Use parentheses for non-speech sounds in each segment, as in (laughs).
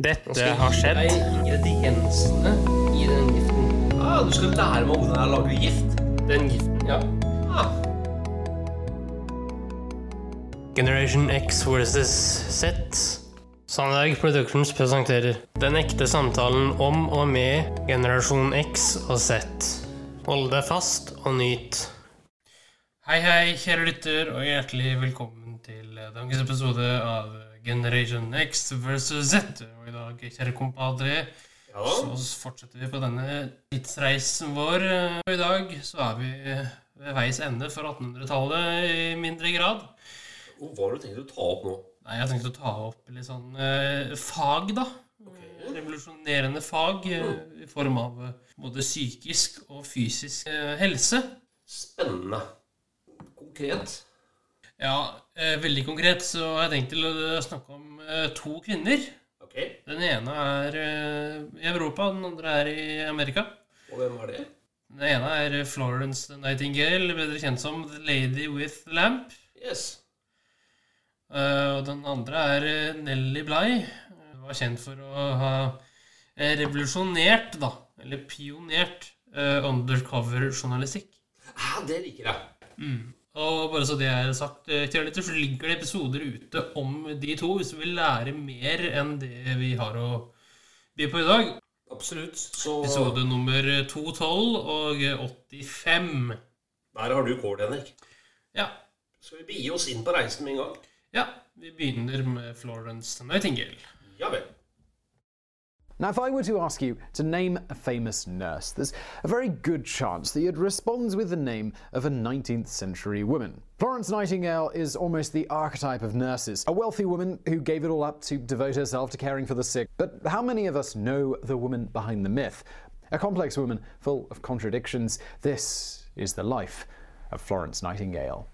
Dette har skjedd. ingrediensene i den giften. Ah, du skal lære meg hvordan jeg lager gift? Den giften, ja. Ah. Generation X versus Z. Sandberg Productions presenterer Den ekte samtalen om og med generasjon X og Z. Hold deg fast og nyt. Hei, hei, kjære lytter, og hjertelig velkommen til dagens episode av Generation X versus Z. Og i dag, kjære kompadre, Ja. så fortsetter vi på denne tidsreisen vår. Og i dag så er vi ved veis ende for 1800-tallet i mindre grad. Hva har du tenkt å ta opp nå? Nei, jeg har tenkt å ta opp litt sånn eh, fag, da. Revolusjonerende fag mm. i form av eh, både psykisk og fysisk eh, helse. Spennende. Konkret. Ja, eh, veldig konkret så har jeg tenkt til å snakke om eh, to kvinner. Ok. Den ene er eh, i Europa, den andre er i Amerika. Og hvem var det? Den ene er Florence Nightingale, bedre kjent som The Lady with the Lamp. Yes. Og den andre er Nelly Bly. Hun var kjent for å ha revolusjonert, da, eller pionert, undercover-journalistikk. Ah, det liker jeg. Og bare så det er sagt, eh, så ligger det episoder ute om de to hvis du vil lære mer enn det vi har å by på i dag. Absolutt. Så Episode nummer 212 og 85. der har du kål, Henrik. Ja, Skal vi begi oss inn på reisen med en gang? ja, vi begynner med Florence Nightingale. Ja vel. Now, if I were to ask you to name a famous nurse, there's a very good chance that you'd respond with the name of a 19th century woman. Florence Nightingale is almost the archetype of nurses, a wealthy woman who gave it all up to devote herself to caring for the sick. But how many of us know the woman behind the myth? A complex woman full of contradictions. This is the life of Florence Nightingale.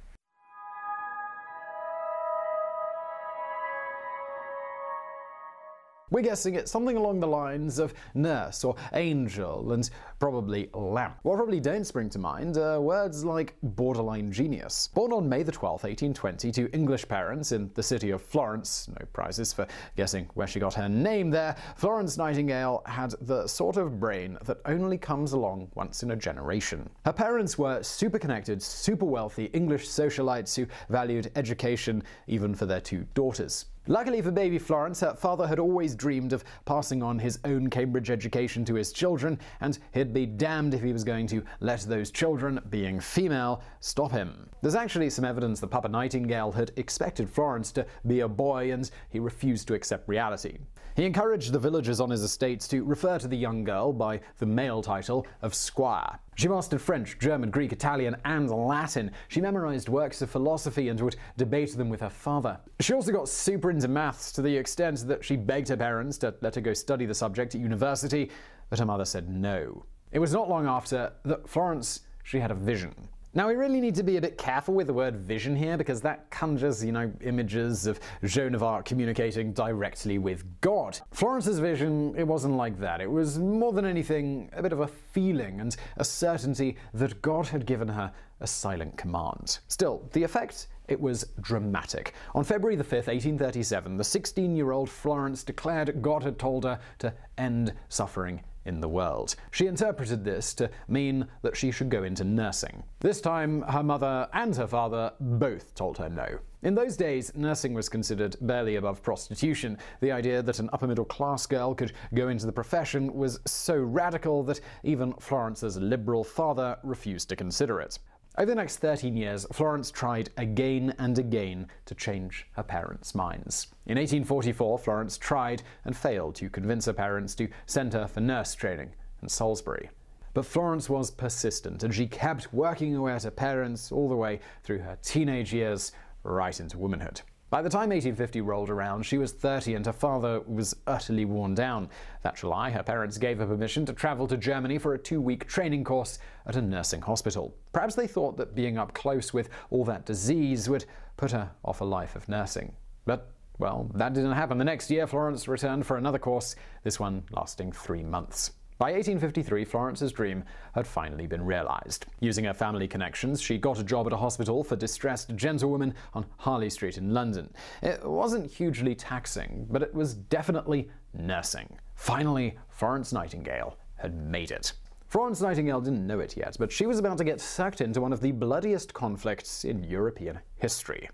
We're guessing it's something along the lines of nurse or angel and probably lamp. What probably don't spring to mind are words like borderline genius. Born on May the 12th, 1820, to English parents in the city of Florence, no prizes for guessing where she got her name there, Florence Nightingale had the sort of brain that only comes along once in a generation. Her parents were super connected, super wealthy English socialites who valued education even for their two daughters. Luckily for baby Florence, her father had always dreamed of passing on his own Cambridge education to his children, and he'd be damned if he was going to let those children, being female, stop him. There's actually some evidence that Papa Nightingale had expected Florence to be a boy, and he refused to accept reality. He encouraged the villagers on his estates to refer to the young girl by the male title of Squire. She mastered French, German, Greek, Italian, and Latin. She memorized works of philosophy and would debate them with her father. She also got super into maths to the extent that she begged her parents to let her go study the subject at university, but her mother said no. It was not long after that Florence she had a vision. Now, we really need to be a bit careful with the word vision here because that conjures, you know, images of Joan of Arc communicating directly with God. Florence's vision, it wasn't like that. It was more than anything a bit of a feeling and a certainty that God had given her a silent command. Still, the effect it was dramatic. On February the 5th, 1837, the 16 year old Florence declared God had told her to end suffering in the world. She interpreted this to mean that she should go into nursing. This time, her mother and her father both told her no. In those days, nursing was considered barely above prostitution. The idea that an upper middle class girl could go into the profession was so radical that even Florence's liberal father refused to consider it. Over the next 13 years, Florence tried again and again to change her parents' minds. In 1844, Florence tried and failed to convince her parents to send her for nurse training in Salisbury. But Florence was persistent and she kept working away at her parents all the way through her teenage years, right into womanhood. By the time 1850 rolled around, she was 30 and her father was utterly worn down. That July, her parents gave her permission to travel to Germany for a two week training course at a nursing hospital. Perhaps they thought that being up close with all that disease would put her off a life of nursing. But, well, that didn't happen. The next year, Florence returned for another course, this one lasting three months. By 1853, Florence's dream had finally been realized. Using her family connections, she got a job at a hospital for distressed gentlewomen on Harley Street in London. It wasn't hugely taxing, but it was definitely nursing. Finally, Florence Nightingale had made it. Florence Nightingale didn't know it yet, but she was about to get sucked into one of the bloodiest conflicts in European history.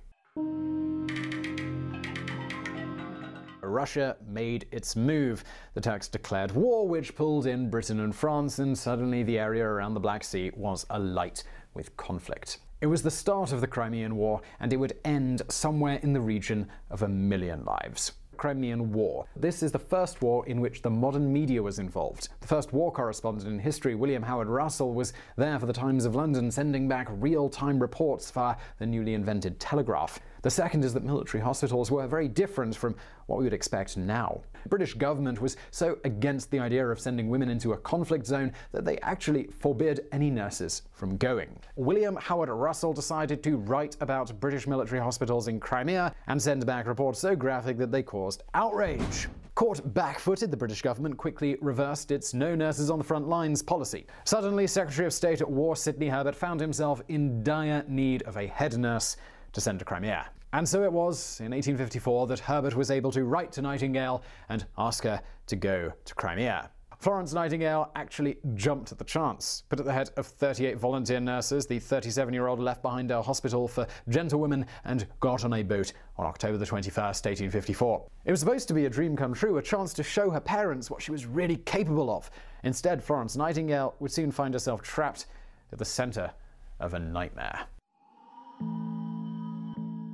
Russia made its move. The Turks declared war, which pulled in Britain and France, and suddenly the area around the Black Sea was alight with conflict. It was the start of the Crimean War, and it would end somewhere in the region of a million lives. Crimean War. This is the first war in which the modern media was involved. The first war correspondent in history, William Howard Russell, was there for the Times of London, sending back real time reports via the newly invented telegraph. The second is that military hospitals were very different from what we would expect now. The British government was so against the idea of sending women into a conflict zone that they actually forbid any nurses from going. William Howard Russell decided to write about British military hospitals in Crimea and send back reports so graphic that they caused outrage. Caught back-footed, the British government quickly reversed its no nurses on the front lines policy. Suddenly, Secretary of State at War Sidney Herbert found himself in dire need of a head nurse to send to Crimea. And so it was, in 1854, that Herbert was able to write to Nightingale and ask her to go to Crimea. Florence Nightingale actually jumped at the chance. Put at the head of 38 volunteer nurses, the 37 year old left behind a hospital for gentlewomen and got on a boat on October the 21st, 1854. It was supposed to be a dream come true, a chance to show her parents what she was really capable of. Instead, Florence Nightingale would soon find herself trapped at the center of a nightmare.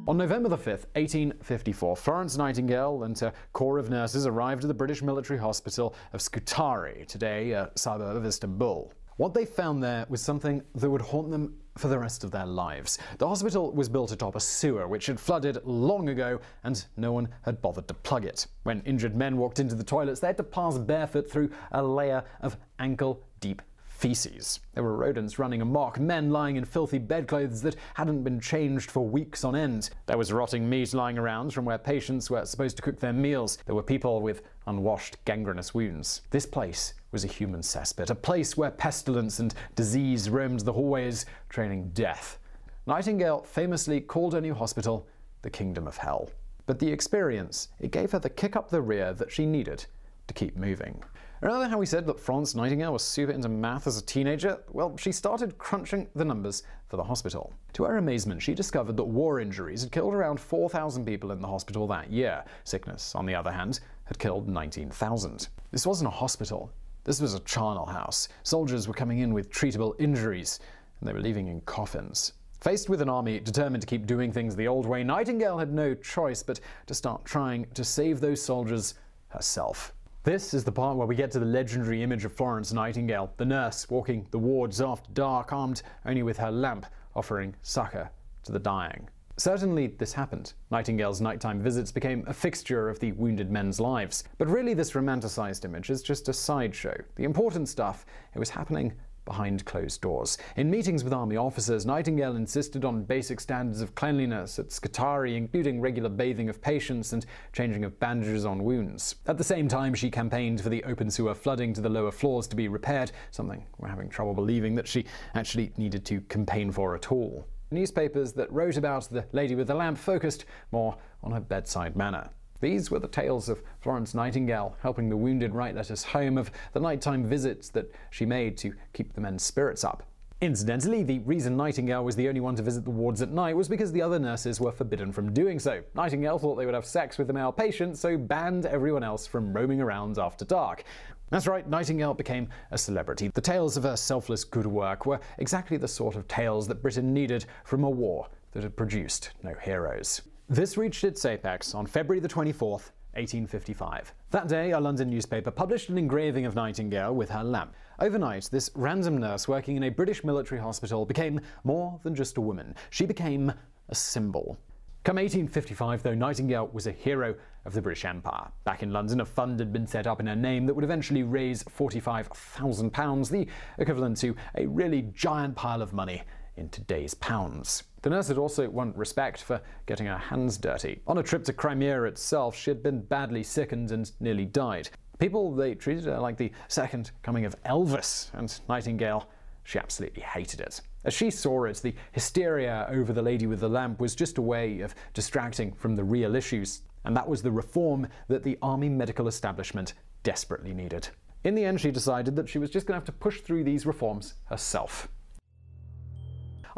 On November 5, 1854, Florence Nightingale and a corps of nurses arrived at the British military hospital of Scutari, today a suburb of Istanbul. What they found there was something that would haunt them for the rest of their lives. The hospital was built atop a sewer which had flooded long ago and no one had bothered to plug it. When injured men walked into the toilets, they had to pass barefoot through a layer of ankle deep feces. There were rodents running amok, men lying in filthy bedclothes that hadn't been changed for weeks on end. There was rotting meat lying around from where patients were supposed to cook their meals. There were people with unwashed, gangrenous wounds. This place was a human cesspit, a place where pestilence and disease roamed the hallways, training death. Nightingale famously called her new hospital the Kingdom of Hell. But the experience, it gave her the kick up the rear that she needed to keep moving. Remember how we said that Florence Nightingale was super into math as a teenager? Well, she started crunching the numbers for the hospital. To her amazement, she discovered that war injuries had killed around 4,000 people in the hospital that year. Sickness, on the other hand, had killed 19,000. This wasn't a hospital. This was a charnel house. Soldiers were coming in with treatable injuries, and they were leaving in coffins. Faced with an army determined to keep doing things the old way, Nightingale had no choice but to start trying to save those soldiers herself. This is the part where we get to the legendary image of Florence Nightingale, the nurse walking the wards after dark, armed only with her lamp, offering succor to the dying. Certainly, this happened. Nightingale's nighttime visits became a fixture of the wounded men's lives. But really, this romanticized image is just a sideshow. The important stuff, it was happening behind closed doors. In meetings with army officers, Nightingale insisted on basic standards of cleanliness at Scutari, including regular bathing of patients and changing of bandages on wounds. At the same time, she campaigned for the open sewer flooding to the lower floors to be repaired, something we're having trouble believing that she actually needed to campaign for at all. Newspapers that wrote about the lady with the lamp focused more on her bedside manner. These were the tales of Florence Nightingale helping the wounded write letters home, of the nighttime visits that she made to keep the men's spirits up. Incidentally, the reason Nightingale was the only one to visit the wards at night was because the other nurses were forbidden from doing so. Nightingale thought they would have sex with the male patients, so banned everyone else from roaming around after dark. That's right, Nightingale became a celebrity. The tales of her selfless good work were exactly the sort of tales that Britain needed from a war that had produced no heroes. This reached its apex on February the 24th, 1855. That day, a London newspaper published an engraving of Nightingale with her lamp. Overnight, this random nurse working in a British military hospital became more than just a woman. She became a symbol. Come 1855, though, Nightingale was a hero of the British Empire. Back in London, a fund had been set up in her name that would eventually raise £45,000, the equivalent to a really giant pile of money in today's pounds. The nurse had also won respect for getting her hands dirty. On a trip to Crimea itself, she had been badly sickened and nearly died. People, they treated her like the second coming of Elvis, and Nightingale, she absolutely hated it. As she saw it, the hysteria over the lady with the lamp was just a way of distracting from the real issues, and that was the reform that the army medical establishment desperately needed. In the end, she decided that she was just going to have to push through these reforms herself.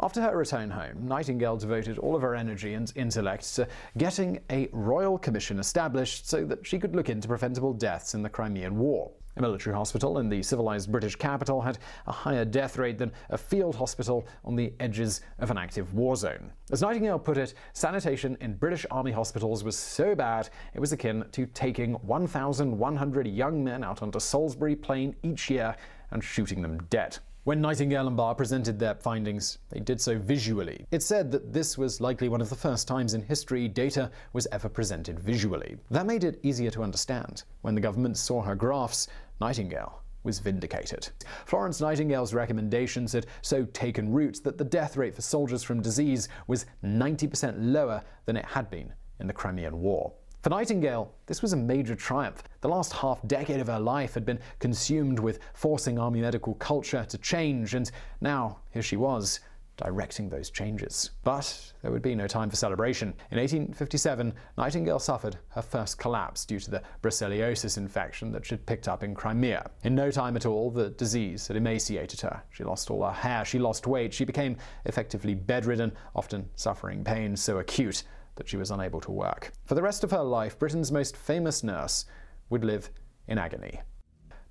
After her return home, Nightingale devoted all of her energy and intellect to getting a royal commission established so that she could look into preventable deaths in the Crimean War. A military hospital in the civilized British capital had a higher death rate than a field hospital on the edges of an active war zone. As Nightingale put it, sanitation in British Army hospitals was so bad it was akin to taking 1,100 young men out onto Salisbury Plain each year and shooting them dead. When Nightingale and Farr presented their findings, they did so visually. It said that this was likely one of the first times in history data was ever presented visually. That made it easier to understand. When the government saw her graphs, Nightingale was vindicated. Florence Nightingale's recommendations had so taken root that the death rate for soldiers from disease was 90% lower than it had been in the Crimean War. For Nightingale, this was a major triumph. The last half decade of her life had been consumed with forcing army medical culture to change, and now here she was, directing those changes. But there would be no time for celebration. In 1857, Nightingale suffered her first collapse due to the brucellosis infection that she'd picked up in Crimea. In no time at all, the disease had emaciated her. She lost all her hair, she lost weight, she became effectively bedridden, often suffering pain so acute that she was unable to work. For the rest of her life, Britain's most famous nurse would live in agony.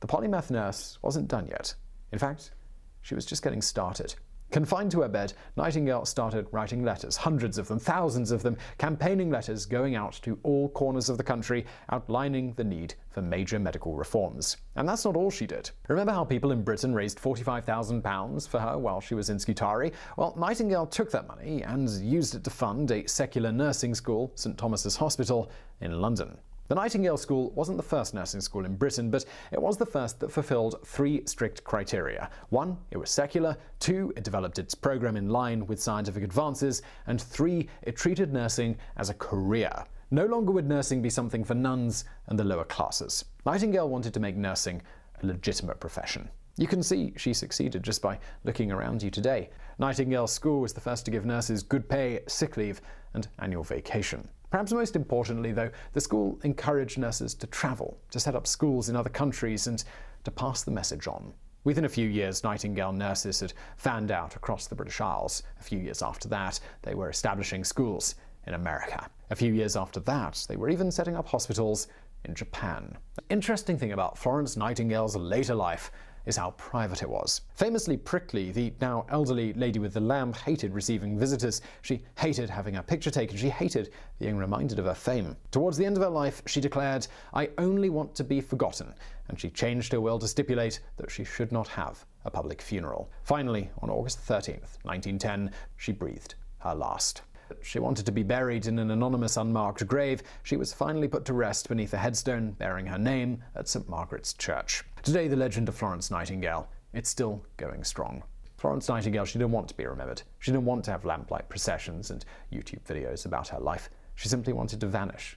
The polymath nurse wasn't done yet. In fact, she was just getting started. Confined to her bed, Nightingale started writing letters, hundreds of them, thousands of them, campaigning letters going out to all corners of the country, outlining the need for major medical reforms. And that's not all she did. Remember how people in Britain raised £45,000 for her while she was in Scutari? Well, Nightingale took that money and used it to fund a secular nursing school, St Thomas's Hospital, in London. The Nightingale School wasn't the first nursing school in Britain, but it was the first that fulfilled three strict criteria. One, it was secular. Two, it developed its program in line with scientific advances. And three, it treated nursing as a career. No longer would nursing be something for nuns and the lower classes. Nightingale wanted to make nursing a legitimate profession. You can see she succeeded just by looking around you today. Nightingale School was the first to give nurses good pay, sick leave, and annual vacation. Perhaps most importantly, though, the school encouraged nurses to travel, to set up schools in other countries, and to pass the message on. Within a few years, Nightingale nurses had fanned out across the British Isles. A few years after that, they were establishing schools in America. A few years after that, they were even setting up hospitals in Japan. The interesting thing about Florence Nightingale's later life is how private it was. Famously prickly, the now elderly lady with the lamp hated receiving visitors. She hated having her picture taken. She hated being reminded of her fame. Towards the end of her life, she declared, I only want to be forgotten, and she changed her will to stipulate that she should not have a public funeral. Finally, on August 13th, 1910, she breathed her last. She wanted to be buried in an anonymous unmarked grave. She was finally put to rest beneath a headstone bearing her name at St Margaret's Church. Today, the legend of Florence Nightingale, it's still going strong. Florence Nightingale, she didn't want to be remembered. She didn't want to have lamplight processions and YouTube videos about her life. She simply wanted to vanish,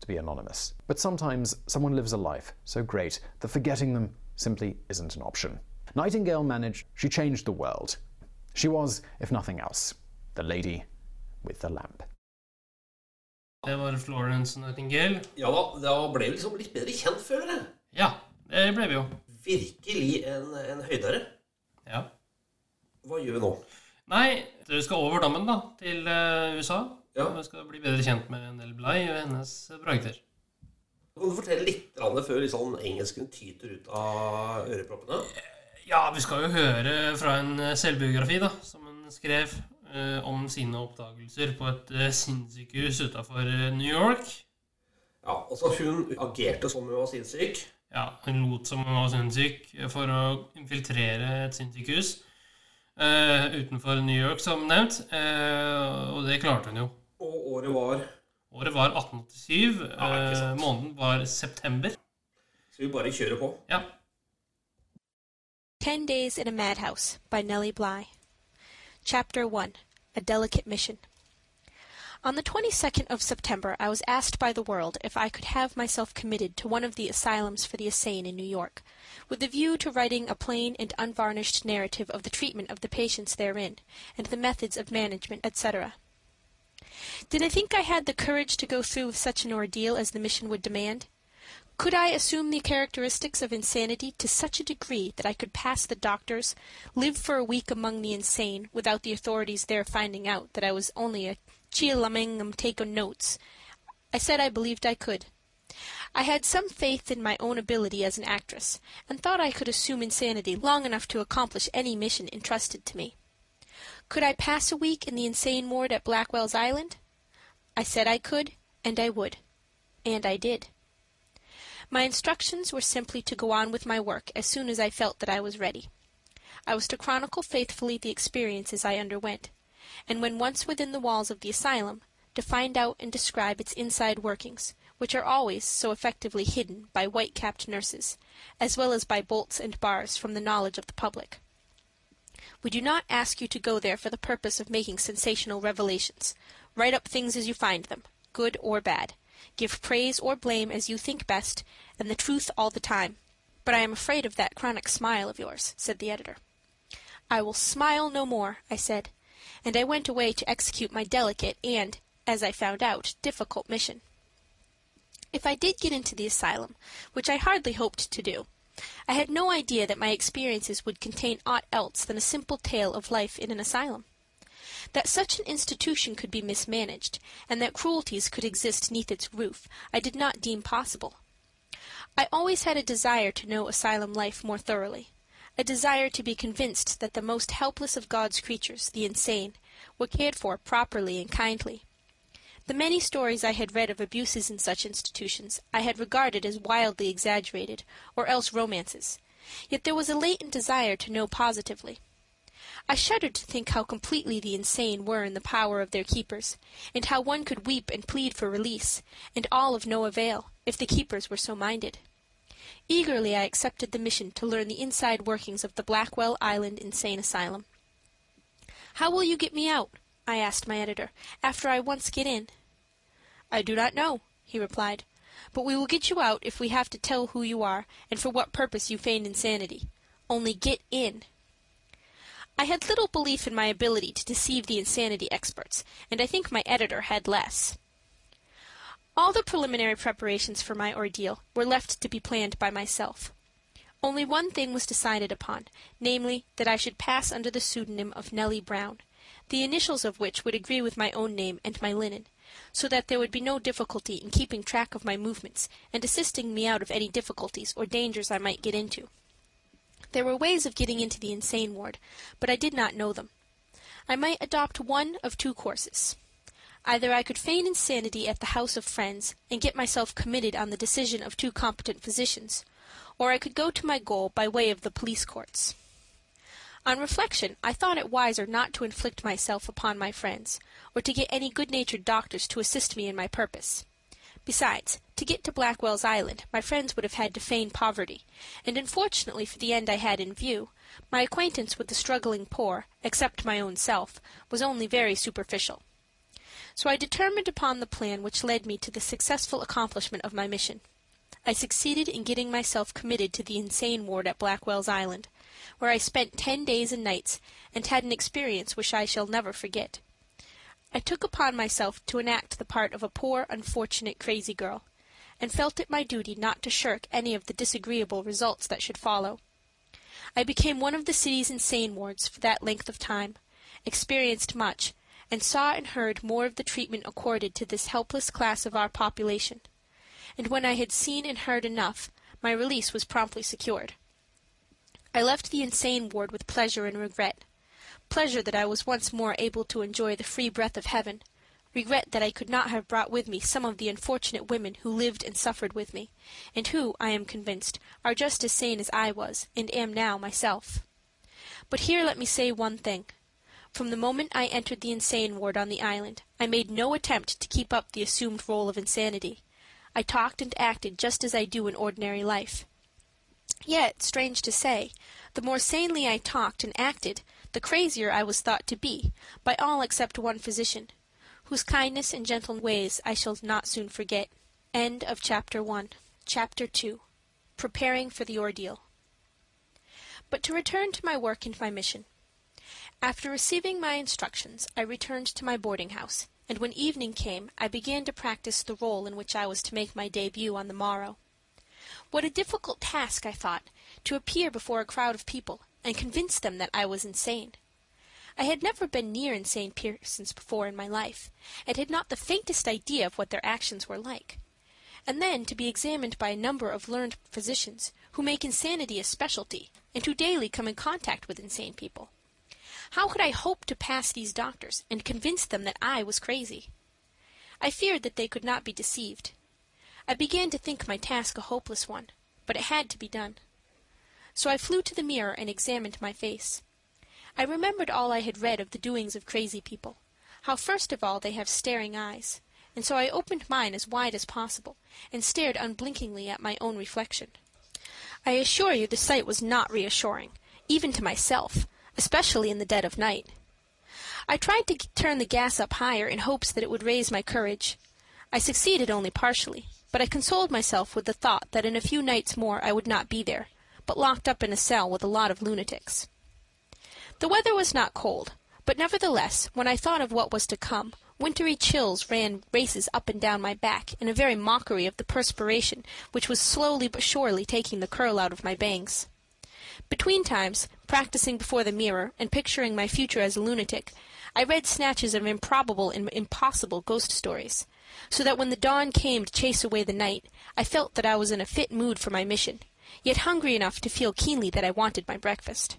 to be anonymous. But sometimes someone lives a life so great that forgetting them simply isn't an option. Nightingale managed, she changed the world. She was, if nothing else, the lady with the lamp. Det var Florence Nightingale. Ja da, da ble vi liksom litt bedre kjent, føler jeg. Ja, det ble vi jo. Virkelig en, en høydere. Ja. Hva gjør vi nå? Nei, du skal over dammen, da, til eh, USA. Ja. Og skal bli bedre kjent med Nell Bligh og hennes bragder. Kan du fortelle litt før liksom engelsken tyter ut av øreproppene? Ja, vi skal jo høre fra en eh, selvbiografi, da, som hun skrev eh, om sine oppdagelser på et eh, sinnssykehus utafor New York. Ja, altså Hun agerte som hun var sinnssyk. Ja, hun lot som hun var sinnssyk for å infiltrere et sinnssykehus eh, utenfor New York, som nevnt. Eh, og det klarte hun jo. Og året var Året var 1887. Ja, eh, måneden var september. Så vi bare kjører på. Ja. Ten Days in a Madhouse by Nellie Bly. Chapter 1 A Delicate Mission. On the 22nd of September I was asked by the World if I could have myself committed to one of the asylums for the insane in New York, with a view to writing a plain and unvarnished narrative of the treatment of the patients therein, and the methods of management, etc. Did I think I had the courage to go through with such an ordeal as the mission would demand? Could I assume the characteristics of insanity to such a degree that I could pass the doctors, live for a week among the insane without the authorities there finding out that I was only a chialamingum take notes? I said I believed I could. I had some faith in my own ability as an actress, and thought I could assume insanity long enough to accomplish any mission entrusted to me. Could I pass a week in the insane ward at Blackwell's Island? I said I could, and I would. And I did. My instructions were simply to go on with my work as soon as I felt that I was ready. I was to chronicle faithfully the experiences I underwent, and when once within the walls of the asylum, to find out and describe its inside workings, which are always so effectively hidden by white capped nurses, as well as by bolts and bars from the knowledge of the public. We do not ask you to go there for the purpose of making sensational revelations. Write up things as you find them, good or bad. Give praise or blame as you think best, and the truth all the time. But I am afraid of that chronic smile of yours, said the editor. I will smile no more, I said, and I went away to execute my delicate and, as I found out, difficult mission. If I did get into the asylum, which I hardly hoped to do, I had no idea that my experiences would contain aught else than a simple tale of life in an asylum. That such an institution could be mismanaged, and that cruelties could exist neath its roof, I did not deem possible. I always had a desire to know asylum life more thoroughly, a desire to be convinced that the most helpless of God's creatures, the insane, were cared for properly and kindly. The many stories I had read of abuses in such institutions I had regarded as wildly exaggerated, or else romances, yet there was a latent desire to know positively. I shuddered to think how completely the insane were in the power of their keepers, and how one could weep and plead for release, and all of no avail, if the keepers were so minded. Eagerly I accepted the mission to learn the inside workings of the Blackwell Island Insane Asylum. How will you get me out? I asked my editor, after I once get in. I do not know, he replied, but we will get you out if we have to tell who you are and for what purpose you feigned insanity. Only get in. I had little belief in my ability to deceive the insanity experts, and I think my editor had less. All the preliminary preparations for my ordeal were left to be planned by myself. Only one thing was decided upon, namely, that I should pass under the pseudonym of Nellie Brown, the initials of which would agree with my own name and my linen, so that there would be no difficulty in keeping track of my movements and assisting me out of any difficulties or dangers I might get into. There were ways of getting into the insane ward, but I did not know them. I might adopt one of two courses. Either I could feign insanity at the house of friends and get myself committed on the decision of two competent physicians, or I could go to my goal by way of the police courts. On reflection, I thought it wiser not to inflict myself upon my friends, or to get any good natured doctors to assist me in my purpose. Besides, to get to Blackwell's Island my friends would have had to feign poverty, and unfortunately for the end I had in view, my acquaintance with the struggling poor, except my own self, was only very superficial. So I determined upon the plan which led me to the successful accomplishment of my mission. I succeeded in getting myself committed to the insane ward at Blackwell's Island, where I spent ten days and nights and had an experience which I shall never forget. I took upon myself to enact the part of a poor, unfortunate, crazy girl, and felt it my duty not to shirk any of the disagreeable results that should follow. I became one of the city's insane wards for that length of time, experienced much, and saw and heard more of the treatment accorded to this helpless class of our population. And when I had seen and heard enough, my release was promptly secured. I left the insane ward with pleasure and regret pleasure that I was once more able to enjoy the free breath of heaven, regret that I could not have brought with me some of the unfortunate women who lived and suffered with me, and who, I am convinced, are just as sane as I was and am now myself. But here let me say one thing. From the moment I entered the insane ward on the island, I made no attempt to keep up the assumed role of insanity. I talked and acted just as I do in ordinary life. Yet, strange to say, the more sanely I talked and acted, the crazier I was thought to be, by all except one physician, whose kindness and gentle ways I shall not soon forget. End of chapter 1. Chapter 2. Preparing for the Ordeal. But to return to my work and my mission. After receiving my instructions, I returned to my boarding house, and when evening came I began to practice the role in which I was to make my debut on the morrow. What a difficult task, I thought, to appear before a crowd of people and convince them that I was insane. I had never been near insane persons before in my life, and had not the faintest idea of what their actions were like. And then to be examined by a number of learned physicians who make insanity a specialty, and who daily come in contact with insane people. How could I hope to pass these doctors and convince them that I was crazy? I feared that they could not be deceived. I began to think my task a hopeless one, but it had to be done. So I flew to the mirror and examined my face. I remembered all I had read of the doings of crazy people, how first of all they have staring eyes, and so I opened mine as wide as possible and stared unblinkingly at my own reflection. I assure you the sight was not reassuring, even to myself, especially in the dead of night. I tried to turn the gas up higher in hopes that it would raise my courage. I succeeded only partially, but I consoled myself with the thought that in a few nights more I would not be there, but locked up in a cell with a lot of lunatics. The weather was not cold, but nevertheless, when I thought of what was to come, wintry chills ran races up and down my back in a very mockery of the perspiration which was slowly but surely taking the curl out of my bangs. Between times, practicing before the mirror and picturing my future as a lunatic, I read snatches of improbable and impossible ghost stories, so that when the dawn came to chase away the night I felt that I was in a fit mood for my mission, yet hungry enough to feel keenly that I wanted my breakfast.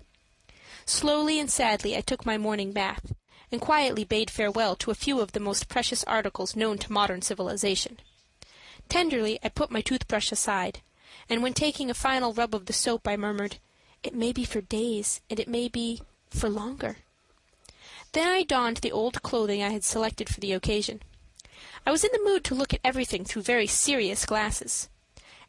Slowly and sadly I took my morning bath, and quietly bade farewell to a few of the most precious articles known to modern civilization. Tenderly I put my toothbrush aside, and when taking a final rub of the soap I murmured, "It may be for days, and it may be for longer." Then I donned the old clothing I had selected for the occasion. I was in the mood to look at everything through very serious glasses.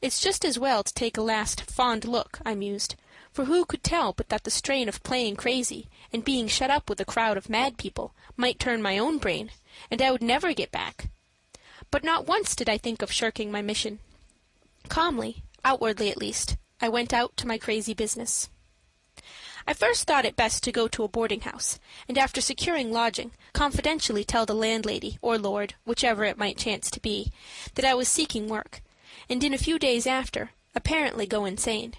It's just as well to take a last fond look, I mused, for who could tell but that the strain of playing crazy and being shut up with a crowd of mad people might turn my own brain, and I would never get back. But not once did I think of shirking my mission. Calmly, outwardly at least, I went out to my crazy business. I first thought it best to go to a boarding house, and after securing lodging, confidentially tell the landlady or lord, whichever it might chance to be, that I was seeking work, and in a few days after, apparently go insane.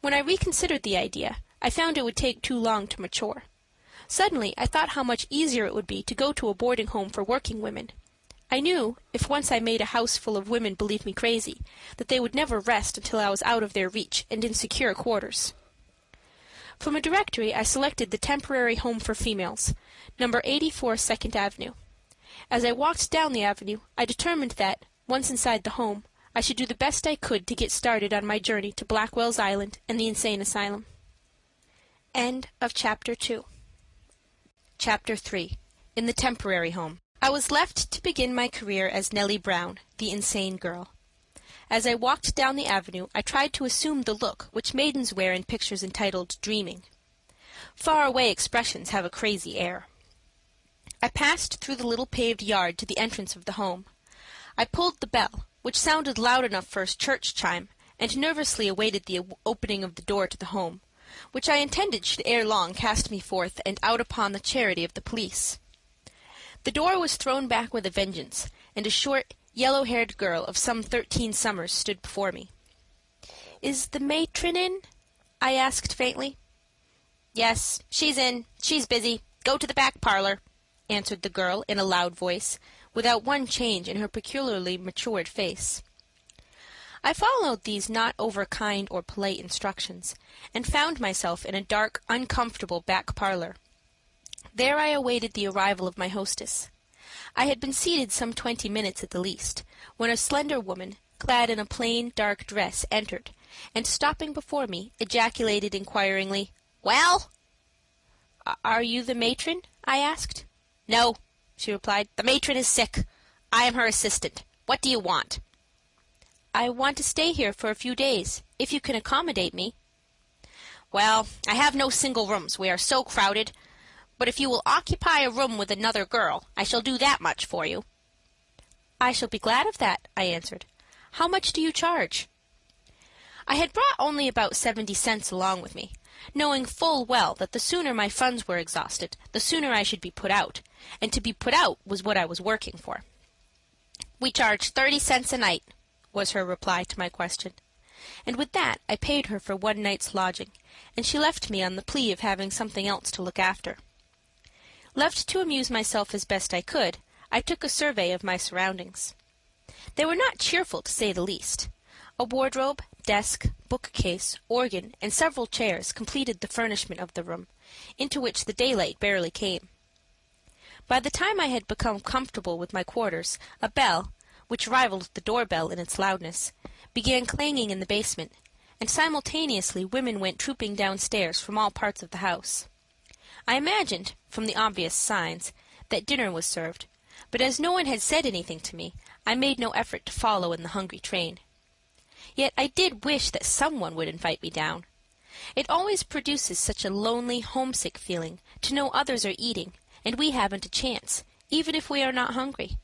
When I reconsidered the idea, I found it would take too long to mature. Suddenly I thought how much easier it would be to go to a boarding home for working women. I knew, if once I made a house full of women believe me crazy, that they would never rest until I was out of their reach and in secure quarters. From a directory I selected the Temporary Home for Females, number 84 Second Avenue. As I walked down the avenue I determined that, once inside the home, I should do the best I could to get started on my journey to Blackwell's Island and the insane asylum. End of chapter 2. Chapter 3. In the temporary home. I was left to begin my career as Nellie Brown, the insane girl. As I walked down the avenue I tried to assume the look which maidens wear in pictures entitled Dreaming. Far away expressions have a crazy air. I passed through the little paved yard to the entrance of the home. I pulled the bell, which sounded loud enough for a church chime, and nervously awaited the opening of the door to the home, which I intended should ere long cast me forth and out upon the charity of the police. The door was thrown back with a vengeance, and a short, yellow haired girl of some thirteen summers stood before me. "Is the matron in?" I asked faintly. "Yes, she's in. She's busy. Go to the back parlor," answered the girl in a loud voice, without one change in her peculiarly matured face. I followed these not over kind or polite instructions, and found myself in a dark, uncomfortable back parlor. There I awaited the arrival of my hostess. I had been seated some twenty minutes at the least, when a slender woman, clad in a plain, dark dress, entered, and, stopping before me, ejaculated inquiringly, "Well?" "Are you the matron?" I asked. "No," she replied. "The matron is sick. I am her assistant. What do you want?" "I want to stay here for a few days, if you can accommodate me." "Well, I have no single rooms, we are so crowded. But if you will occupy a room with another girl, I shall do that much for you." "I shall be glad of that," I answered. "How much do you charge?" I had brought only about seventy cents along with me, knowing full well that the sooner my funds were exhausted the sooner I should be put out, and to be put out was what I was working for. "We charge thirty cents a night," was her reply to my question. And with that I paid her for one night's lodging, and she left me on the plea of having something else to look after. Left to amuse myself as best I could, I took a survey of my surroundings. They were not cheerful, to say the least. A wardrobe, desk, bookcase, organ, and several chairs completed the furnishment of the room, into which the daylight barely came. By the time I had become comfortable with my quarters a bell, which rivaled the door bell in its loudness, began clanging in the basement, and simultaneously women went trooping downstairs from all parts of the house. I imagined, from the obvious signs, that dinner was served, but as no one had said anything to me I made no effort to follow in the hungry train. Yet I did wish that some one would invite me down. It always produces such a lonely, homesick feeling to know others are eating and we haven't a chance, even if we are not hungry.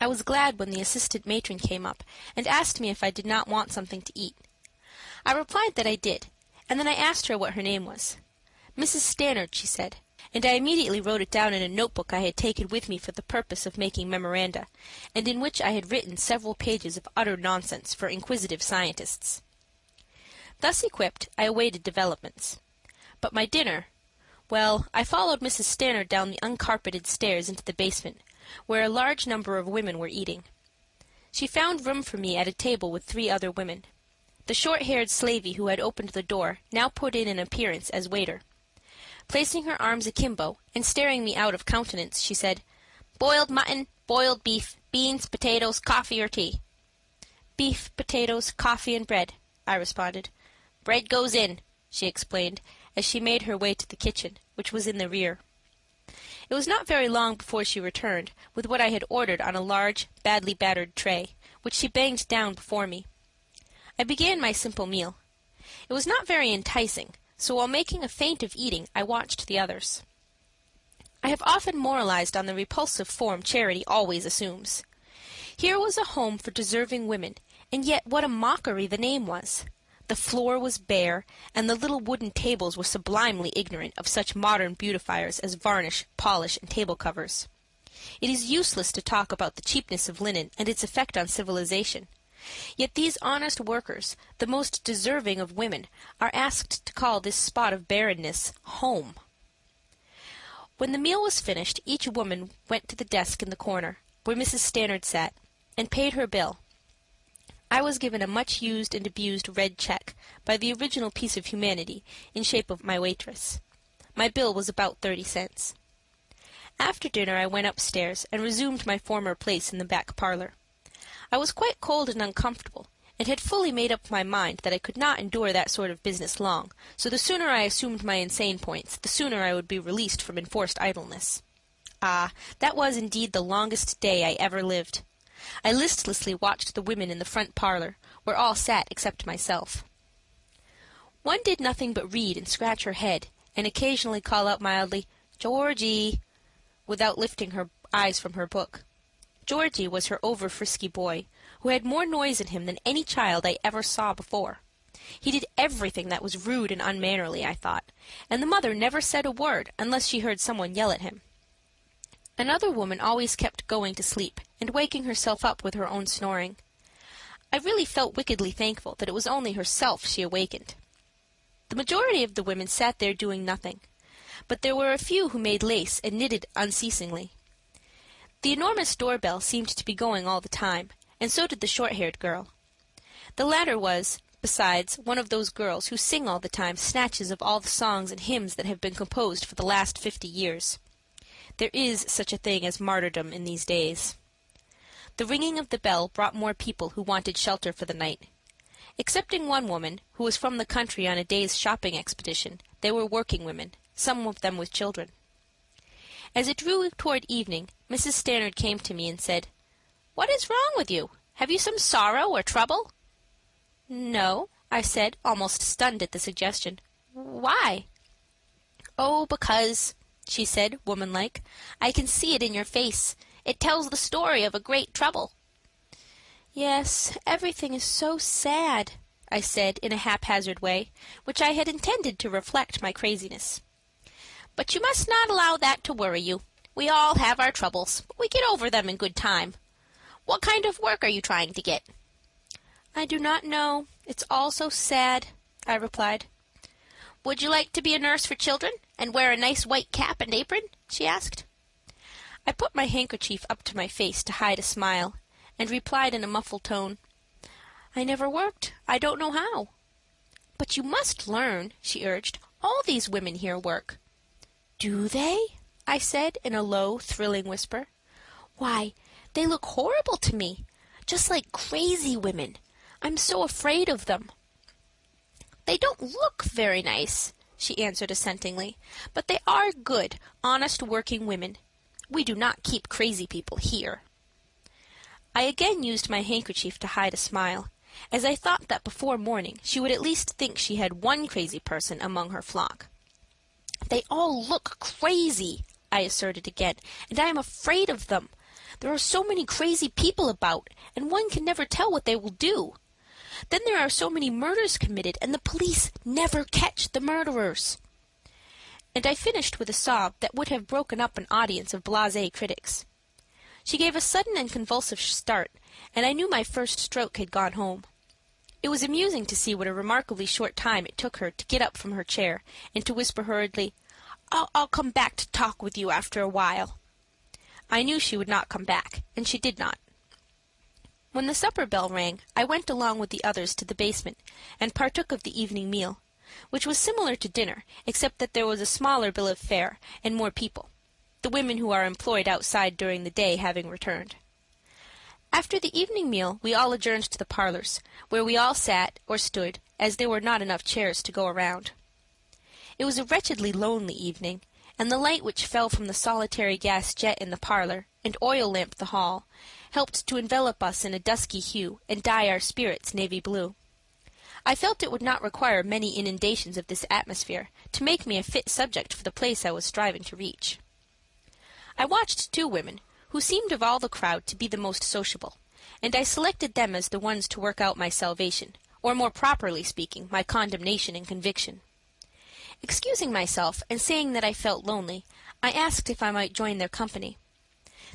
I was glad when the assistant matron came up and asked me if I did not want something to eat. I replied that I did, and then I asked her what her name was. Mrs. Stannard, she said, and I immediately wrote it down in a notebook I had taken with me for the purpose of making memoranda, and in which I had written several pages of utter nonsense for inquisitive scientists. Thus equipped, I awaited developments. But my dinner well, I followed Mrs. Stannard down the uncarpeted stairs into the basement, where a large number of women were eating. She found room for me at a table with three other women. The short-haired slavey who had opened the door now put in an appearance as waiter. Placing her arms akimbo and staring me out of countenance, she said, "Boiled mutton, boiled beef, beans, potatoes, coffee or tea?" "Beef, potatoes, coffee and bread," I responded. "Bread goes in," she explained, as she made her way to the kitchen, which was in the rear. It was not very long before she returned with what I had ordered on a large, badly battered tray, which she banged down before me. I began my simple meal. It was not very enticing, so while making a feint of eating I watched the others. I have often moralized on the repulsive form charity always assumes. Here was a home for deserving women, and yet what a mockery the name was. The floor was bare, and the little wooden tables were sublimely ignorant of such modern beautifiers as varnish, polish, and table covers. It is useless to talk about the cheapness of linen and its effect on civilization. Yet these honest workers, the most deserving of women, are asked to call this spot of barrenness home. When the meal was finished each woman went to the desk in the corner, where Mrs. Stannard sat, and paid her bill. I was given a much used and abused red check by the original piece of humanity in shape of my waitress. My bill was about thirty cents. After dinner I went upstairs and resumed my former place in the back parlor. I was quite cold and uncomfortable, and had fully made up my mind that I could not endure that sort of business long, so the sooner I assumed my insane points the sooner I would be released from enforced idleness. Ah, that was indeed the longest day I ever lived. I listlessly watched the women in the front parlor, where all sat except myself. One did nothing but read and scratch her head, and occasionally call out mildly, "Georgie," without lifting her eyes from her book. Georgie was her over frisky boy, who had more noise in him than any child I ever saw before. He did everything that was rude and unmannerly, I thought, and the mother never said a word unless she heard some one yell at him. Another woman always kept going to sleep and waking herself up with her own snoring. I really felt wickedly thankful that it was only herself she awakened. The majority of the women sat there doing nothing, but there were a few who made lace and knitted unceasingly. The enormous doorbell seemed to be going all the time, and so did the short-haired girl. The latter was, besides, one of those girls who sing all the time snatches of all the songs and hymns that have been composed for the last fifty years. There is such a thing as martyrdom in these days. The ringing of the bell brought more people who wanted shelter for the night. Excepting one woman, who was from the country on a day's shopping expedition, they were working women, some of them with children. As it drew toward evening, Mrs. Stannard came to me and said, "What is wrong with you? Have you some sorrow or trouble?" "No," I said, almost stunned at the suggestion. "Why?" "Oh, because she said, womanlike. I can see it in your face. It tells the story of a great trouble. Yes, everything is so sad, I said in a haphazard way, which I had intended to reflect my craziness. But you must not allow that to worry you. We all have our troubles, but we get over them in good time. What kind of work are you trying to get? I do not know. It's all so sad, I replied. Would you like to be a nurse for children and wear a nice white cap and apron? she asked. I put my handkerchief up to my face to hide a smile, and replied in a muffled tone, I never worked. I don't know how. But you must learn, she urged. All these women here work. Do they? I said in a low, thrilling whisper. Why, they look horrible to me, just like crazy women. I'm so afraid of them. They don't look very nice, she answered assentingly, but they are good, honest working women. We do not keep crazy people here. I again used my handkerchief to hide a smile, as I thought that before morning she would at least think she had one crazy person among her flock. They all look crazy, I asserted again, and I am afraid of them. There are so many crazy people about, and one can never tell what they will do. Then there are so many murders committed, and the police never catch the murderers. And I finished with a sob that would have broken up an audience of blase critics. She gave a sudden and convulsive start, and I knew my first stroke had gone home. It was amusing to see what a remarkably short time it took her to get up from her chair and to whisper hurriedly, I'll, come back to talk with you after a while. I knew she would not come back, and she did not. When the supper bell rang, I went along with the others to the basement and partook of the evening meal, which was similar to dinner, except that there was a smaller bill of fare and more people, the women who are employed outside during the day having returned. After the evening meal we all adjourned to the parlors, where we all sat or stood, as there were not enough chairs to go around. It was a wretchedly lonely evening, and the light which fell from the solitary gas jet in the parlor and oil lamp the hall helped to envelop us in a dusky hue and dye our spirits navy blue. I felt it would not require many inundations of this atmosphere to make me a fit subject for the place I was striving to reach. I watched two women who seemed of all the crowd to be the most sociable, and I selected them as the ones to work out my salvation, or more properly speaking, my condemnation and conviction. Excusing myself and saying that I felt lonely, I asked if I might join their company.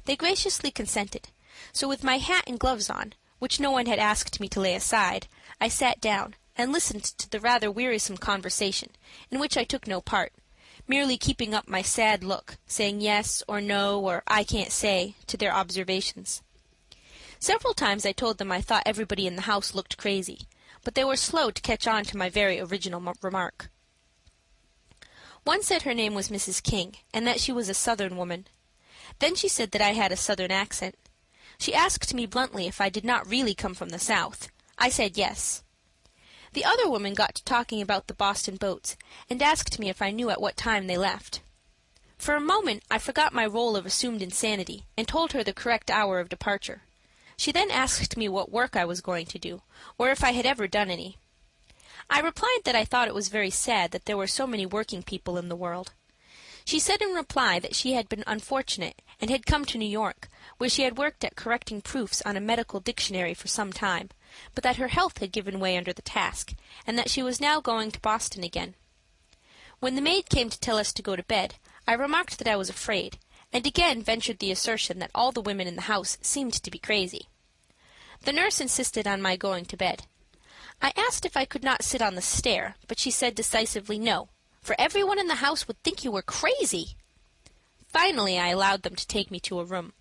They graciously consented, so with my hat and gloves on, which no one had asked me to lay aside, I sat down and listened to the rather wearisome conversation, in which I took no part, merely keeping up my sad look, saying yes or no or I can't say to their observations. Several times I told them I thought everybody in the house looked crazy, but they were slow to catch on to my very original remark. One said her name was Mrs. King, and that she was a Southern woman. Then she said that I had a Southern accent. She asked me bluntly if I did not really come from the South. I said yes. The other woman got to talking about the Boston boats, and asked me if I knew at what time they left. For a moment I forgot my role of assumed insanity, and told her the correct hour of departure. She then asked me what work I was going to do, or if I had ever done any. I replied that I thought it was very sad that there were so many working people in the world. She said in reply that she had been unfortunate and had come to New York, where she had worked at correcting proofs on a medical dictionary for some time, but that her health had given way under the task, and that she was now going to Boston again. When the maid came to tell us to go to bed, I remarked that I was afraid, and again ventured the assertion that all the women in the house seemed to be crazy. The nurse insisted on my going to bed. I asked if I could not sit on the stair, but she said decisively no, for every one in the house would think you were crazy. Finally I allowed them to take me to a room.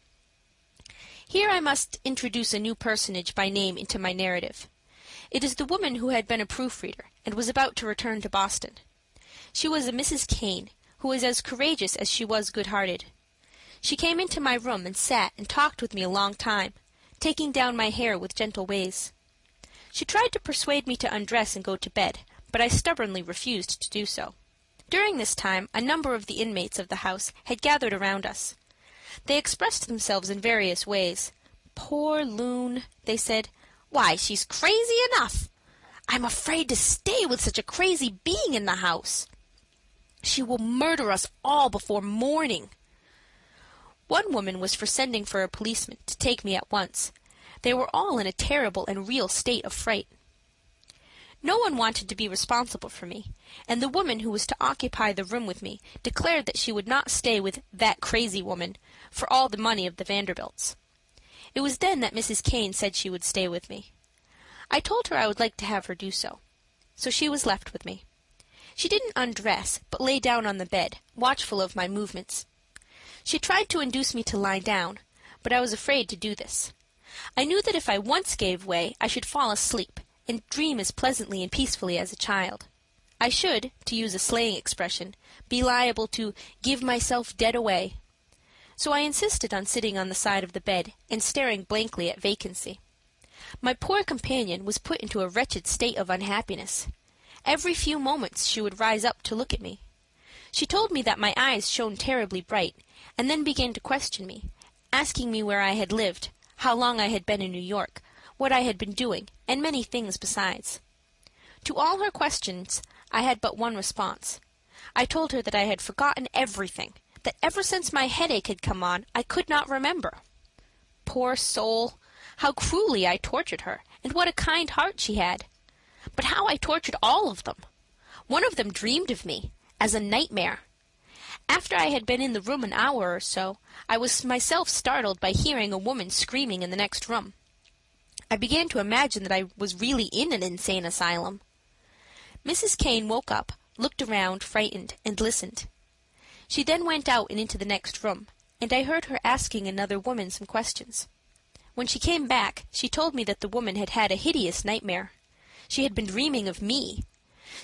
Here I must introduce a new personage by name into my narrative. It is the woman who had been a proofreader and was about to return to Boston. She was a Mrs. Caine, who was as courageous as she was good-hearted. She came into my room and sat and talked with me a long time, taking down my hair with gentle ways. She tried to persuade me to undress and go to bed, but I stubbornly refused to do so. During this time a number of the inmates of the house had gathered around us. They expressed themselves in various ways. "Poor loon," they said. "Why, she's crazy enough. I'm afraid to stay with such a crazy being in the house." She will murder us all before morning. One woman was for sending for a policeman to take me at once. They were all in a terrible and real state of fright. No one wanted to be responsible for me, and the woman who was to occupy the room with me declared that she would not stay with "that crazy woman" for all the money of the Vanderbilts. It was then that Mrs. Caine said she would stay with me. I told her I would like to have her do so. So she was left with me. She didn't undress, but lay down on the bed, watchful of my movements. She tried to induce me to lie down, but I was afraid to do this. I knew that if I once gave way I should fall asleep and dream as pleasantly and peacefully as a child. I should, to use a slang expression, be liable to "give myself dead away." So I insisted on sitting on the side of the bed and staring blankly at vacancy. My poor companion was put into a wretched state of unhappiness. Every few moments she would rise up to look at me. She told me that my eyes shone terribly bright, and then began to question me, asking me where I had lived, how long I had been in New York, what I had been doing, and many things besides. To all her questions I had but one response. I told her that I had forgotten everything, that ever since my headache had come on I could not remember. Poor soul! How cruelly I tortured her, and what a kind heart she had! But how I tortured all of them! One of them dreamed of me, as a nightmare. After I had been in the room an hour or so, I was myself startled by hearing a woman screaming in the next room. I began to imagine that I was really in an insane asylum. Mrs. Caine woke up, looked around, frightened, and listened. She then went out and into the next room, and I heard her asking another woman some questions. When she came back she told me that the woman had had a hideous nightmare. She had been dreaming of me.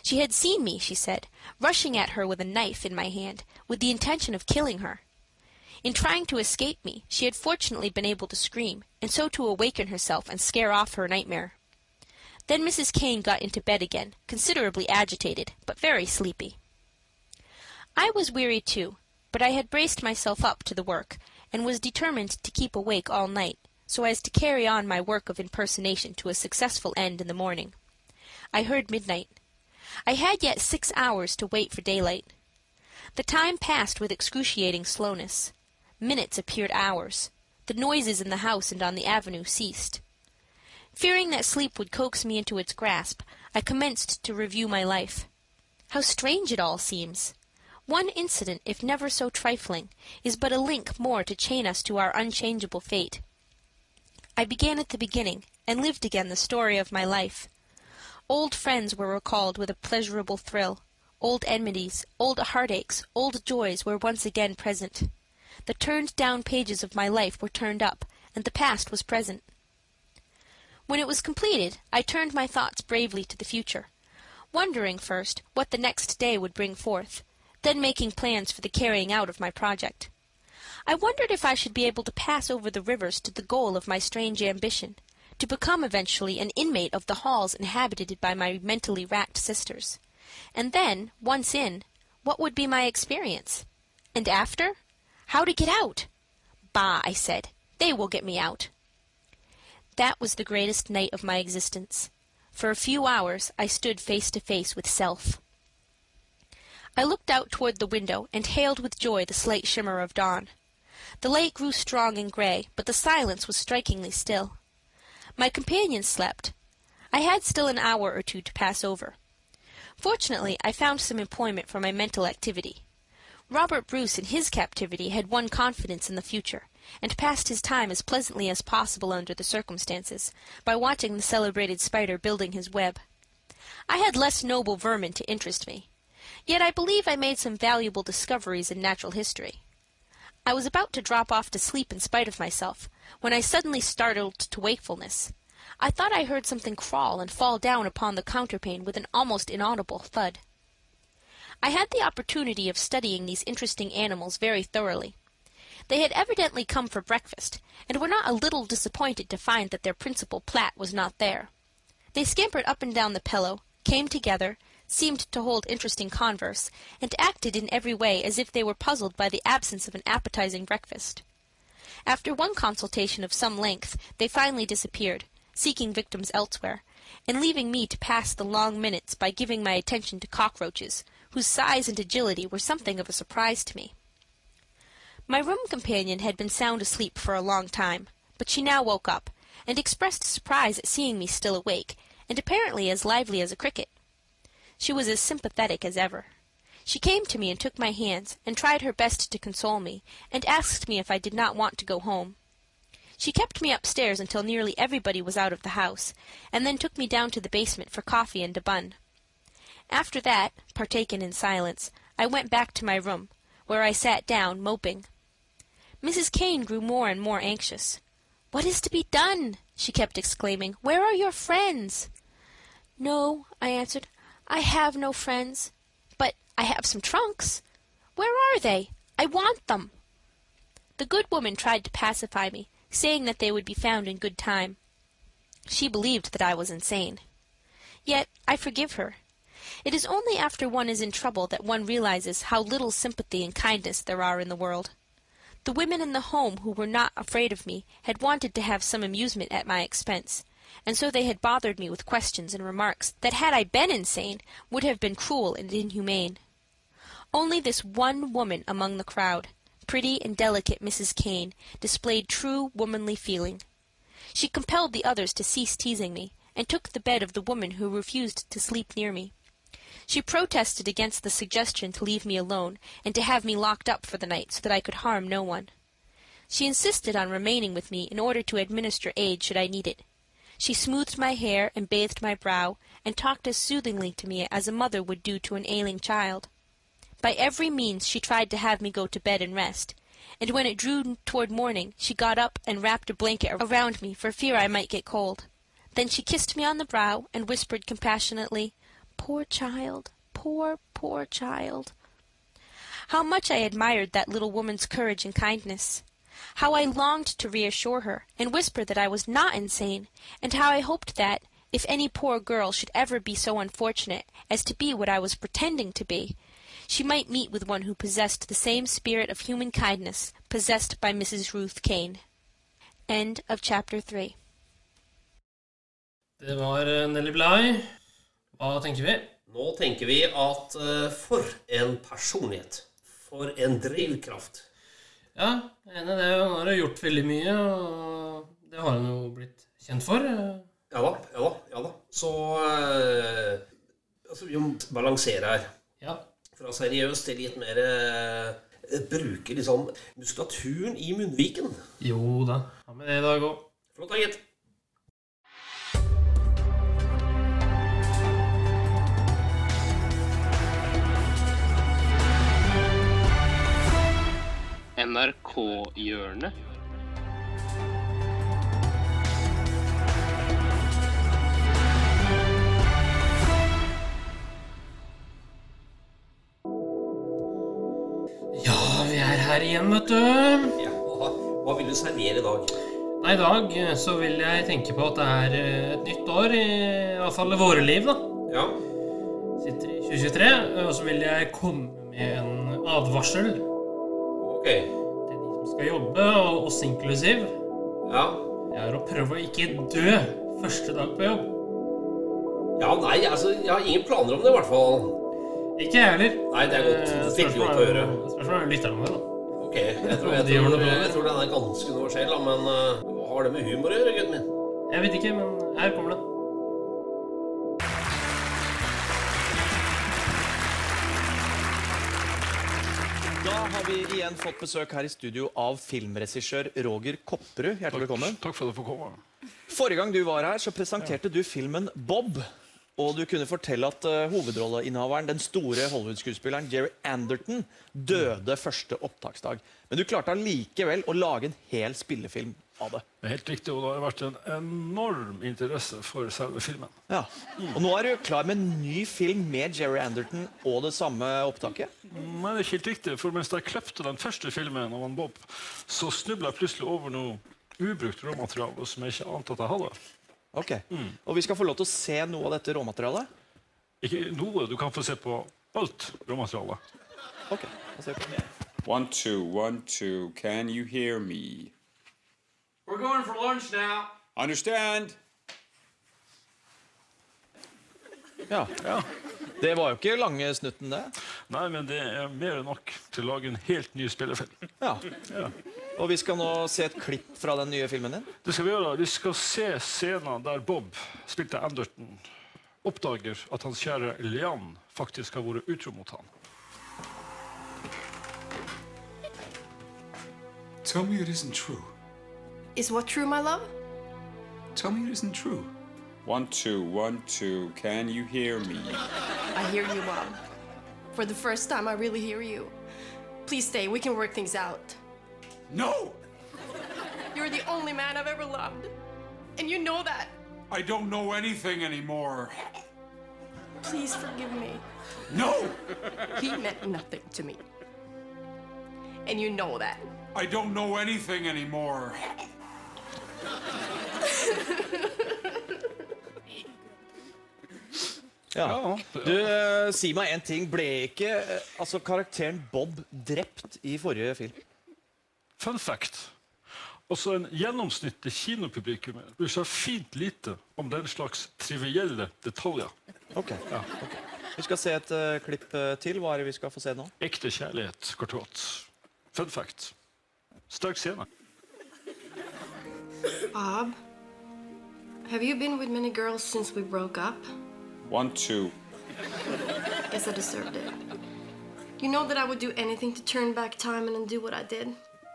She had seen me, she said, rushing at her with a knife in my hand, with the intention of killing her. In trying to escape me she had fortunately been able to scream, and so to awaken herself and scare off her nightmare. Then Mrs. Caine got into bed again, considerably agitated, but very sleepy. I was weary too, but I had braced myself up to the work, and was determined to keep awake all night, so as to carry on my work of impersonation to a successful end in the morning. I heard midnight. I had yet six hours to wait for daylight. The time passed with excruciating slowness. Minutes appeared hours. The noises in the house and on the avenue ceased. Fearing that sleep would coax me into its grasp, I commenced to review my life. How strange it all seems! One incident, if never so trifling, is but a link more to chain us to our unchangeable fate. I began at the beginning, and lived again the story of my life. Old friends were recalled with a pleasurable thrill. Old enmities, old heartaches, old joys were once again present. The turned down pages of my life were turned up, and the past was present. When it was completed I turned my thoughts bravely to the future, wondering first what the next day would bring forth, then making plans for the carrying out of my project. I wondered if I should be able to pass over the rivers to the goal of my strange ambition, to become eventually an inmate of the halls inhabited by my mentally racked sisters. And then, once in, what would be my experience? And after? How to get out? Bah, I said, they will get me out. That was the greatest night of my existence. For a few hours I stood face to face with self. I looked out toward the window and hailed with joy the slight shimmer of dawn. The light grew strong and gray, but the silence was strikingly still. My companions slept. I had still an hour or two to pass over. Fortunately I found some employment for my mental activity. Robert Bruce in his captivity had won confidence in the future, and passed his time as pleasantly as possible under the circumstances, by watching the celebrated spider building his web. I had less noble vermin to interest me. Yet I believe I made some valuable discoveries in natural history. I was about to drop off to sleep in spite of myself, when I suddenly startled to wakefulness. I thought I heard something crawl and fall down upon the counterpane with an almost inaudible thud. I had the opportunity of studying these interesting animals very thoroughly. They had evidently come for breakfast, and were not a little disappointed to find that their principal plat was not there. They scampered up and down the pillow, came together, seemed to hold interesting converse, and acted in every way as if they were puzzled by the absence of an appetizing breakfast. After one consultation of some length they finally disappeared, seeking victims elsewhere, and leaving me to pass the long minutes by giving my attention to cockroaches, whose size and agility were something of a surprise to me. My room companion had been sound asleep for a long time, but she now woke up, and expressed surprise at seeing me still awake, and apparently as lively as a cricket. She was as sympathetic as ever. She came to me and took my hands, and tried her best to console me, and asked me if I did not want to go home. She kept me upstairs until nearly everybody was out of the house, and then took me down to the basement for coffee and a bun. After that, partaken in silence, I went back to my room, where I sat down moping. Mrs. Caine grew more and more anxious. "What is to be done?" she kept exclaiming. "Where are your friends?" "No," I answered, "I have no friends. But I have some trunks. Where are they? I want them." The good woman tried to pacify me, saying that they would be found in good time. She believed that I was insane. Yet I forgive her. It is only after one is in trouble that one realizes how little sympathy and kindness there are in the world. The women in the home who were not afraid of me had wanted to have some amusement at my expense, and so they had bothered me with questions and remarks that had I been insane would have been cruel and inhumane. Only this one woman among the crowd, pretty and delicate Mrs. Caine, displayed true womanly feeling. She compelled the others to cease teasing me, and took the bed of the woman who refused to sleep near me. She protested against the suggestion to leave me alone and to have me locked up for the night so that I could harm no one. She insisted on remaining with me in order to administer aid should I need it. She smoothed my hair and bathed my brow, and talked as soothingly to me as a mother would do to an ailing child. By every means she tried to have me go to bed and rest, and when it drew toward morning she got up and wrapped a blanket around me for fear I might get cold. Then she kissed me on the brow and whispered compassionately, Poor child, poor, poor child. How much I admired that little woman's courage and kindness. How I longed to reassure her and whisper that I was not insane, and how I hoped that, if any poor girl should ever be so unfortunate as to be what I was pretending to be, she might meet with one who possessed the same spirit of human kindness possessed by Mrs. Ruth Caine. End of chapter 3. Det var eh, Nellie Bly. Hva tenker vi? Nå tenker vi at eh, for en personlighet. For en drivkraft. Ja, er enig i det. Han har gjort veldig mye, og det har han jo blitt kjent for. Ja da, ja da. ja da. Så eh, altså, Vi må balansere her. Ja. Fra seriøst til litt mer eh, Bruke liksom muskulaturen i munnviken. Jo da. Ha med det i dag òg. Flott, da, gitt. NRK-hjørnet. Ja, vi er her igjen, vet du. Ja, hva, hva vil du servere i dag? Nei, I dag eh, så vil jeg tenke på at det er eh, et nytt år, i, i hvert fall i våre liv. da. Ja, Sitter i 2023, og så vil jeg komme med en advarsel ok. Skal jobbe, og oss inklusiv. Ja, Jeg er å prøve å ikke dø første dag på jobb. ja nei, altså, jeg har ingen planer om det, i hvert fall. Ikke jeg heller. Nei, det er godt. det Veldig godt å gjøre høre. Spørsmålet er lytterne våre, da. Ok, jeg tror, jeg tror, det jeg tror den er ganske universell, men uh, hva har det med humor å gjøre, gutten min? Jeg vet ikke, men her kommer den. Vi igjen fått besøk her i studio av filmregissør Roger Kopperud. Hjertelig velkommen. Takk for at du får komme. Forrige gang du var her, så presenterte du filmen Bob. Og du kunne fortelle at uh, hovedrolleinnehaveren, den store Hollywood-skuespilleren Jerry Anderton, døde første opptaksdag. Men du klarte allikevel å lage en hel spillefilm av det. Det er helt riktig, og det har vært en enorm interesse for selve filmen. Ja. Og nå er du klar med en ny film med Jerry Anderton og det samme opptaket. Men det er ikke helt riktig, for mens jeg klepte den første filmen av Bob, så snubla jeg plutselig over noe ubrukt råmateriale som jeg ikke ante at jeg hadde. Ok. Og vi skal få lov til å se noe av dette råmaterialet. Ikke noe, du kan få se på alt råmaterialet. Ok, ser vi på det. One, two, one, two. Can you hear me? We're going for lunch now. Understand? Ja. Ja. Det var jo ikke lange snutten, det. Nei, men det er mer enn nok til å lage en helt ny spillefilm. Ja. Og vi skal nå se et klipp fra den nye filmen din. Det skal Vi gjøre. Vi skal se scenen der Bob, spilt av Anderton, oppdager at hans kjære Lian faktisk har vært utro mot han. Tell me it isn't true. Is what true, my love? Tell me it isn't true. One, two, one, two. Can you hear me? I hear you, Bob. For the first time, I really hear you. Please stay. We can work things out. No! You're the only man I've ever loved. And you know that. I don't know anything anymore. Please forgive me. No! He meant nothing to me. And you know that. I don't know anything anymore. Ja. Du, eh, Si meg en ting. Ble ikke eh, altså, karakteren Bob drept i forrige film? Fun fact. Også en gjennomsnittlig kinopublikum bryr seg fint lite om den slags trivielle detaljer. Ok. Vi skal se et eh, klipp eh, til. Hva er det vi skal få se nå? Ekte kjærlighet, kort og godt. Fun fact. Sterk scene. Bob, have you been with many girls since we broke up? One, two. Guess I deserved it. You know that I would do anything to turn back time and undo what I did.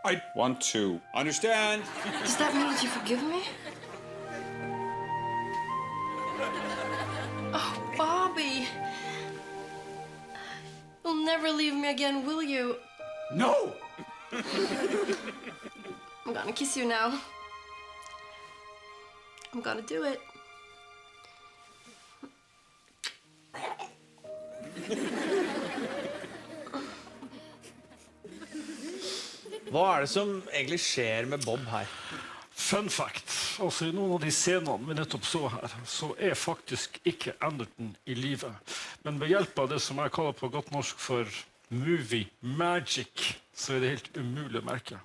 I. want to. Understand? Does that mean that you forgive me? Oh, Bobby. You'll never leave me again, will you? No! I'm gonna kiss you now. I'm gonna do it. Hva er det som egentlig skjer med Bob her? Fun fact. Altså I noen av de scenene vi nettopp så her, så er faktisk ikke Anderton i live. Men ved hjelp av det som jeg kaller på godt norsk for movie magic, så er det helt umulig å merke.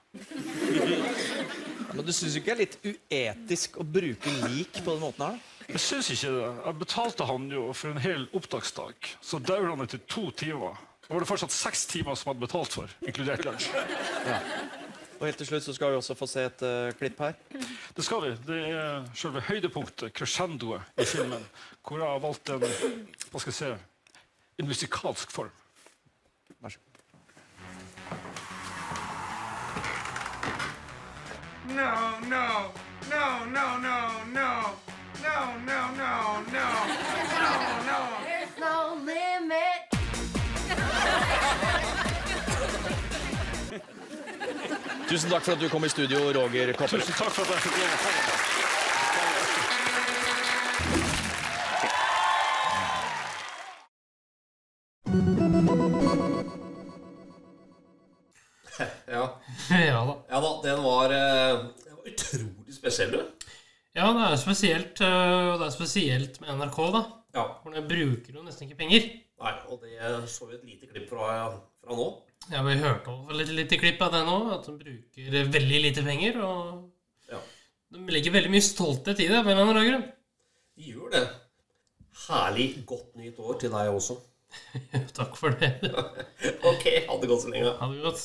Men Du syns ikke det er litt uetisk å bruke lik på den måten her? da? Jeg syns ikke det. Jeg betalte han jo for en hel opptaksdag. Så dauer han etter to timer. Da var det fortsatt seks timer som hadde betalt for, inkludert lunsj. Og helt til slutt så skal vi også få se et eh, klipp her. Det skal vi. Det er selve høydepunktet, crescendoet, i filmen. Hvor jeg har valgt en hva skal jeg si, en musikalsk form. Vær så god. No, no, no, no, no, no. No, no, no, no. No, no. There's no limit. Tusen takk for at du kom i studio, Roger Kopper. Tusen takk for at jeg fikk lov å komme. Ja. Ja da. Ja da, den var, eh, den var utrolig spesiell, du. Ja, det er jo spesielt, og det er spesielt med NRK, da. Ja. For de bruker jo nesten ikke penger. Nei, og det så vi et lite klipp fra, fra nå. Ja, Vi hørte også et lite klipp av det nå, at de bruker veldig lite penger. Og Ja. de legger veldig mye stolthet i det. på en eller annen grunn. De gjør det. Herlig godt nytt år til deg også. (laughs) Takk for det. (laughs) Ok, ha det godt så lenge. Ha det godt.